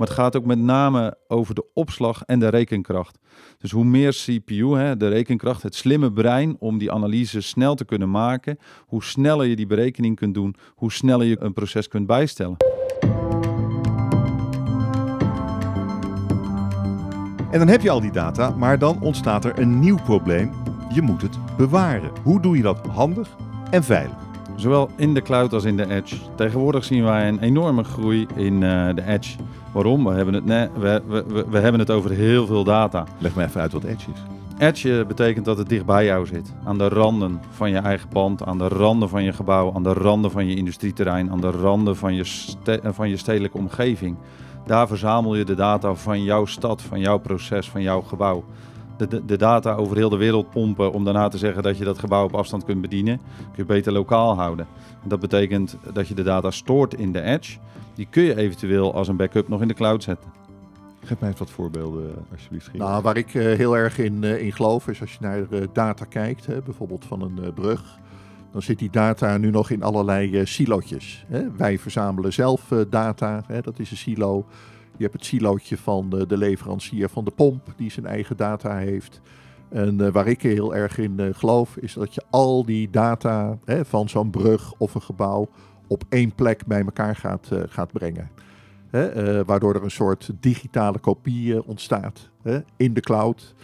Maar het gaat ook met name over de opslag en de rekenkracht. Dus hoe meer CPU, hè, de rekenkracht, het slimme brein om die analyse snel te kunnen maken, hoe sneller je die berekening kunt doen, hoe sneller je een proces kunt bijstellen. En dan heb je al die data, maar dan ontstaat er een nieuw probleem. Je moet het bewaren. Hoe doe je dat handig en veilig? Zowel in de cloud als in de edge. Tegenwoordig zien wij een enorme groei in uh, de edge. Waarom? We hebben, het, we, we, we, we hebben het over heel veel data. Leg me even uit wat edge is. Edge betekent dat het dicht bij jou zit. Aan de randen van je eigen pand, aan de randen van je gebouw, aan de randen van je industrieterrein, aan de randen van je, ste van je stedelijke omgeving. Daar verzamel je de data van jouw stad, van jouw proces, van jouw gebouw. De, de, de, data over heel de wereld pompen om daarna te zeggen dat je dat gebouw op afstand kunt bedienen, kun je beter lokaal houden. En dat betekent dat je de data stoort in de edge. Die kun je eventueel als een backup nog in de cloud zetten. Geef mij eens wat voorbeelden, alsjeblieft. Nou, waar ik uh, heel erg in, uh, in geloof is als je naar uh, data kijkt, hè, bijvoorbeeld van een brug, dan zit die data nu nog in allerlei silootjes. Hè. Wij verzamelen zelf data, hè, dat is een silo. Je hebt het silootje van de, de leverancier van de pomp, die zijn eigen data heeft. En waar ik heel erg in geloof, is dat je al die data hè, van zo'n brug of een gebouw op één plek bij elkaar gaat, gaat brengen. Hè, waardoor er een soort digitale kopie ontstaat hè, in de cloud,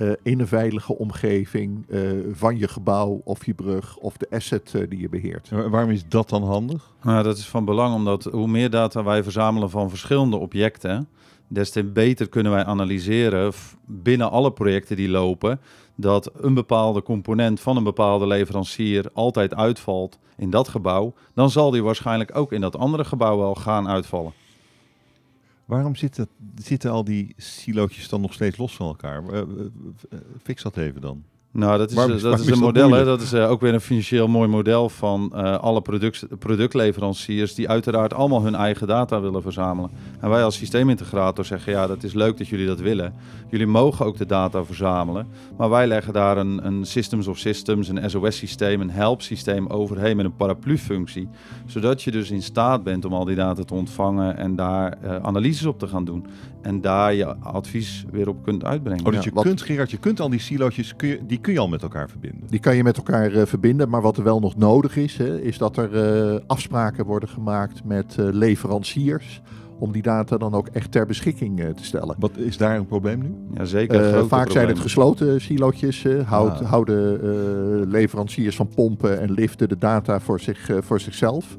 uh, in een veilige omgeving van je gebouw of je brug of de asset die je beheert. waarom is dat dan handig? Nou, dat is van belang omdat hoe meer data wij verzamelen van verschillende objecten, des te beter kunnen wij analyseren binnen alle projecten die lopen dat een bepaalde component van een bepaalde leverancier altijd uitvalt in dat gebouw, dan zal die waarschijnlijk ook in dat andere gebouw wel gaan uitvallen. Waarom zitten, zitten al die silootjes dan nog steeds los van elkaar? Uh, fix dat even dan. Nou, dat is, is dat is een model. Hè? Dat is uh, ook weer een financieel mooi model van uh, alle product, productleveranciers die uiteraard allemaal hun eigen data willen verzamelen. En wij als systeemintegrator zeggen, ja, dat is leuk dat jullie dat willen. Jullie mogen ook de data verzamelen, maar wij leggen daar een, een systems of systems, een SOS-systeem, een help-systeem overheen met een paraplu-functie. Zodat je dus in staat bent om al die data te ontvangen en daar uh, analyses op te gaan doen. En daar je advies weer op kunt uitbrengen. Oh, dus je ja, kunt, Gerard, je kunt al die silootjes, kun je, die kun je al met elkaar verbinden. Die kan je met elkaar uh, verbinden, maar wat er wel nog nodig is, hè, is dat er uh, afspraken worden gemaakt met uh, leveranciers om die data dan ook echt ter beschikking te stellen. Wat is daar een probleem nu? Ja, zeker. vaak probleem. zijn het gesloten silootjes. Houd, ah. Houden leveranciers van pompen en liften de data voor, zich, voor zichzelf.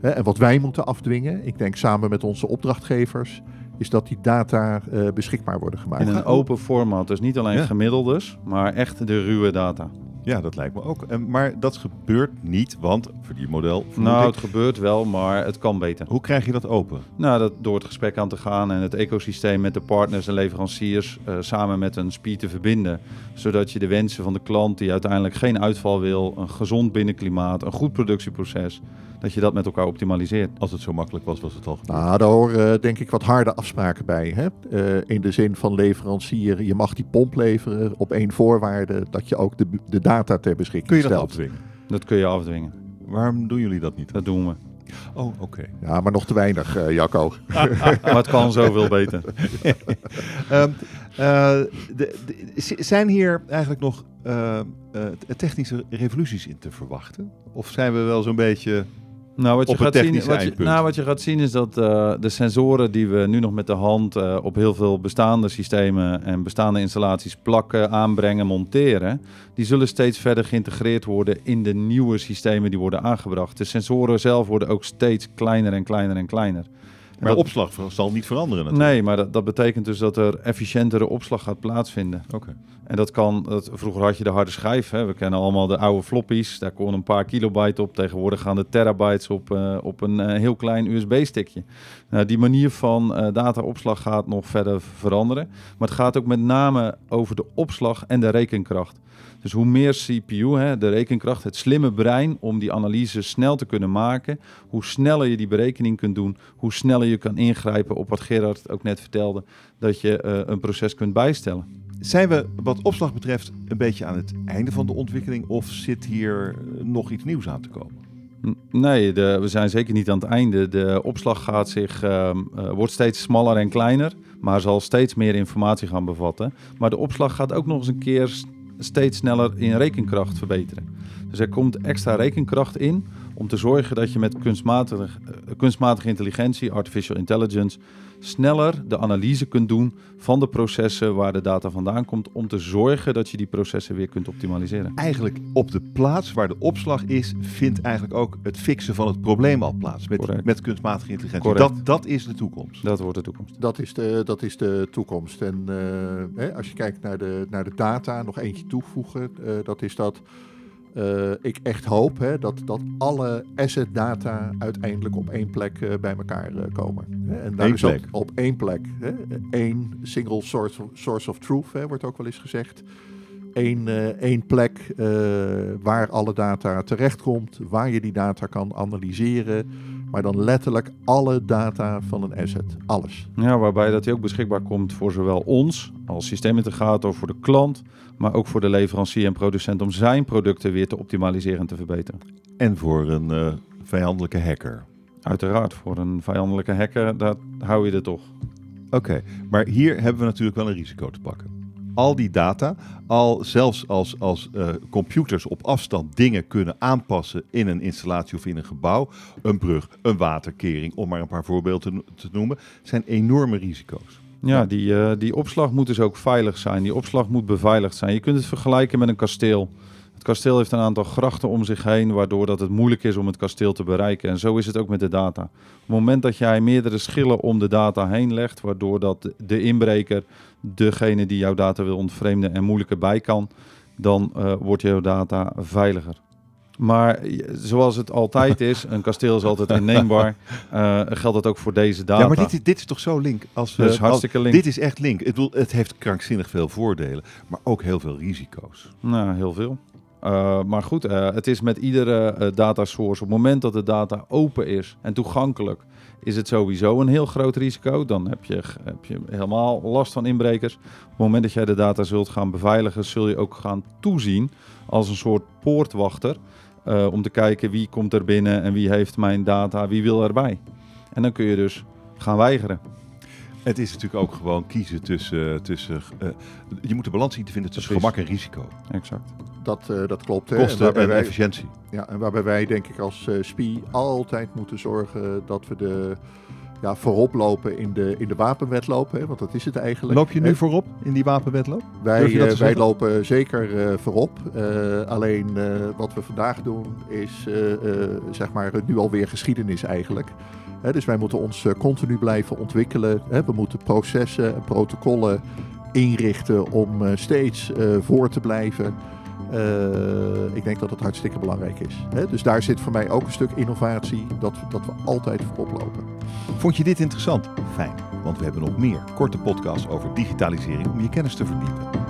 en wat wij moeten afdwingen, ik denk samen met onze opdrachtgevers, is dat die data uh, beschikbaar worden gemaakt. In een open format, dus niet alleen ja. gemiddeldes, maar echt de ruwe data. Ja, dat lijkt me ook. En, maar dat gebeurt niet, want verdienmodel... Nou, het gebeurt wel, maar het kan beter. Hoe krijg je dat open? Nou, dat door het gesprek aan te gaan en het ecosysteem met de partners en leveranciers uh, samen met een SPI te verbinden. Zodat je de wensen van de klant die uiteindelijk geen uitval wil, een gezond binnenklimaat, een goed productieproces, dat je dat met elkaar optimaliseert. Als het zo makkelijk was, was het al. Nou, daar horen uh, denk ik wat harde afspraken bij. Hè? Uh, in de zin van leverancier, je mag die pomp leveren op één voorwaarde, dat je ook de, de data ter beschikking kun je stelt. dat afdwingen? Dat kun je afdwingen. Waarom doen jullie dat niet? Dat doen we. Oh, oké. Okay. Ja, maar nog te weinig, uh, Jacco. maar het kan zoveel beter. um, uh, de, de, zijn hier eigenlijk nog uh, technische revoluties in te verwachten? Of zijn we wel zo'n beetje nou, wat je, gaat zien, wat, je, nou, wat je gaat zien is dat uh, de sensoren die we nu nog met de hand uh, op heel veel bestaande systemen en bestaande installaties plakken, aanbrengen, monteren, die zullen steeds verder geïntegreerd worden in de nieuwe systemen die worden aangebracht. De sensoren zelf worden ook steeds kleiner en kleiner en kleiner. Maar dat, opslag zal niet veranderen natuurlijk. Nee, maar dat, dat, betekent dus dat er efficiëntere opslag gaat plaatsvinden. Oké. Okay. En dat kan, dat, vroeger had je de harde schijf. Hè. We kennen allemaal de oude floppies. Daar kon een paar kilobyte op. Tegenwoordig gaan de terabytes op, uh, op een uh, heel klein USB-stickje. Nou, die manier van uh, dataopslag gaat nog verder veranderen. Maar het gaat ook met name over de opslag en de rekenkracht. Dus hoe meer CPU, hè, de rekenkracht, het slimme brein om die analyse snel te kunnen maken, hoe sneller je die berekening kunt doen, hoe sneller je kan ingrijpen op wat Gerard ook net vertelde, dat je uh, een proces kunt bijstellen. Zijn we wat opslag betreft een beetje aan het einde van de ontwikkeling of zit hier nog iets nieuws aan te komen? Nee, de, we zijn zeker niet aan het einde. De opslag gaat zich, ehm, eh, wordt steeds smaller en kleiner, maar zal steeds meer informatie gaan bevatten. Maar de opslag gaat ook nog eens een keer steeds sneller in rekenkracht verbeteren. Dus er komt extra rekenkracht in om te zorgen dat je met kunstmatige, eh, kunstmatige intelligentie, artificial intelligence, sneller de analyse kunt doen van de processen waar de data vandaan komt, om te zorgen dat je die processen weer kunt optimaliseren. Eigenlijk op de plaats waar de opslag is, vindt eigenlijk ook het fixen van het probleem al plaats. Met, Correct. met kunstmatige intelligentie. Correct. Dat, dat is de toekomst. Dat wordt de toekomst. Dat is de, dat is de toekomst. En eh, hè, als je kijkt naar de, naar de data, nog eentje toevoegen, eh, dat is dat eh, ik echt hoop hè, dat, dat alle asset data uiteindelijk op één plek eh, bij elkaar eh, komen. Hè, En daar is ook op één plek. Hè, één single source of, source of truth, hè, wordt ook wel eens gezegd. Eén, één plek waar alle data terechtkomt, waar je die data kan analyseren, maar dan letterlijk alle data van een asset. Alles. Ja, waarbij dat hij ook beschikbaar komt voor zowel ons als systeemintegrator, voor de klant, maar ook voor de leverancier en producent om zijn producten weer te optimaliseren en te verbeteren. En voor een eh, vijandelijke hacker. Uiteraard, voor een vijandelijke hacker, daar hou je er toch. Oké, maar hier hebben we natuurlijk wel een risico te pakken. Al die data, al zelfs als, als eh, computers op afstand dingen kunnen aanpassen in een installatie of in een gebouw, een brug, een waterkering, om maar een paar voorbeelden te, no- te noemen, zijn enorme risico's. Ja, die, eh, die opslag moet dus ook veilig zijn. Die opslag moet beveiligd zijn. Je kunt het vergelijken met een kasteel. Het kasteel heeft een aantal grachten om zich heen, waardoor dat het moeilijk is om het kasteel te bereiken. En zo is het ook met de data. Op het moment dat jij meerdere schillen om de data heen legt, waardoor dat de inbreker, degene die jouw data wil ontvreemden en moeilijker bij kan, dan eh, wordt jouw data veiliger. Maar eh, zoals het altijd is, een kasteel is altijd inneembaar, eh, geldt dat ook voor deze data. Ja, maar dit, is- dit is toch zo link? Als we, hartstikke als- link. Dit is echt link. Bedoel, het heeft krankzinnig veel voordelen, maar ook heel veel risico's. Nou, heel veel. Eh, maar goed, eh, het is met iedere eh, data source. Op het moment dat de data open is en toegankelijk, is het sowieso een heel groot risico. Dan heb je, heb je helemaal last van inbrekers. Op het moment dat jij de data zult gaan beveiligen, zul je ook gaan toezien als een soort poortwachter. om te kijken wie komt er binnen en wie heeft mijn data, wie wil erbij. En dan kun je dus gaan weigeren. Het is natuurlijk ook gewoon kiezen tussen... tussen je moet de balans zien te vinden tussen Precies. gemak en risico. Exact. Dat, eh, dat klopt. Hè. Kosten waarbij en wij- efficiëntie. Ja, en waarbij wij denk ik als eh SPI altijd moeten zorgen dat we de ja, voorop lopen in de, in de wapenwedloop. Hè, want dat is het eigenlijk. Loop je nu voorop in die wapenwedloop? Wij, eh, wij lopen zeker voorop. Alleen wat we vandaag doen is zeg maar nu alweer geschiedenis eigenlijk. Hè, dus wij moeten ons continu blijven ontwikkelen. Hè. We moeten processen en protocollen inrichten om steeds voor te blijven. Eh, ik denk dat het hartstikke belangrijk is. Hè. Dus daar zit voor mij ook een stuk innovatie, dat, dat we altijd voorop lopen. Vond je dit interessant? Fijn, want we hebben nog meer korte podcasts over digitalisering om je kennis te verdiepen.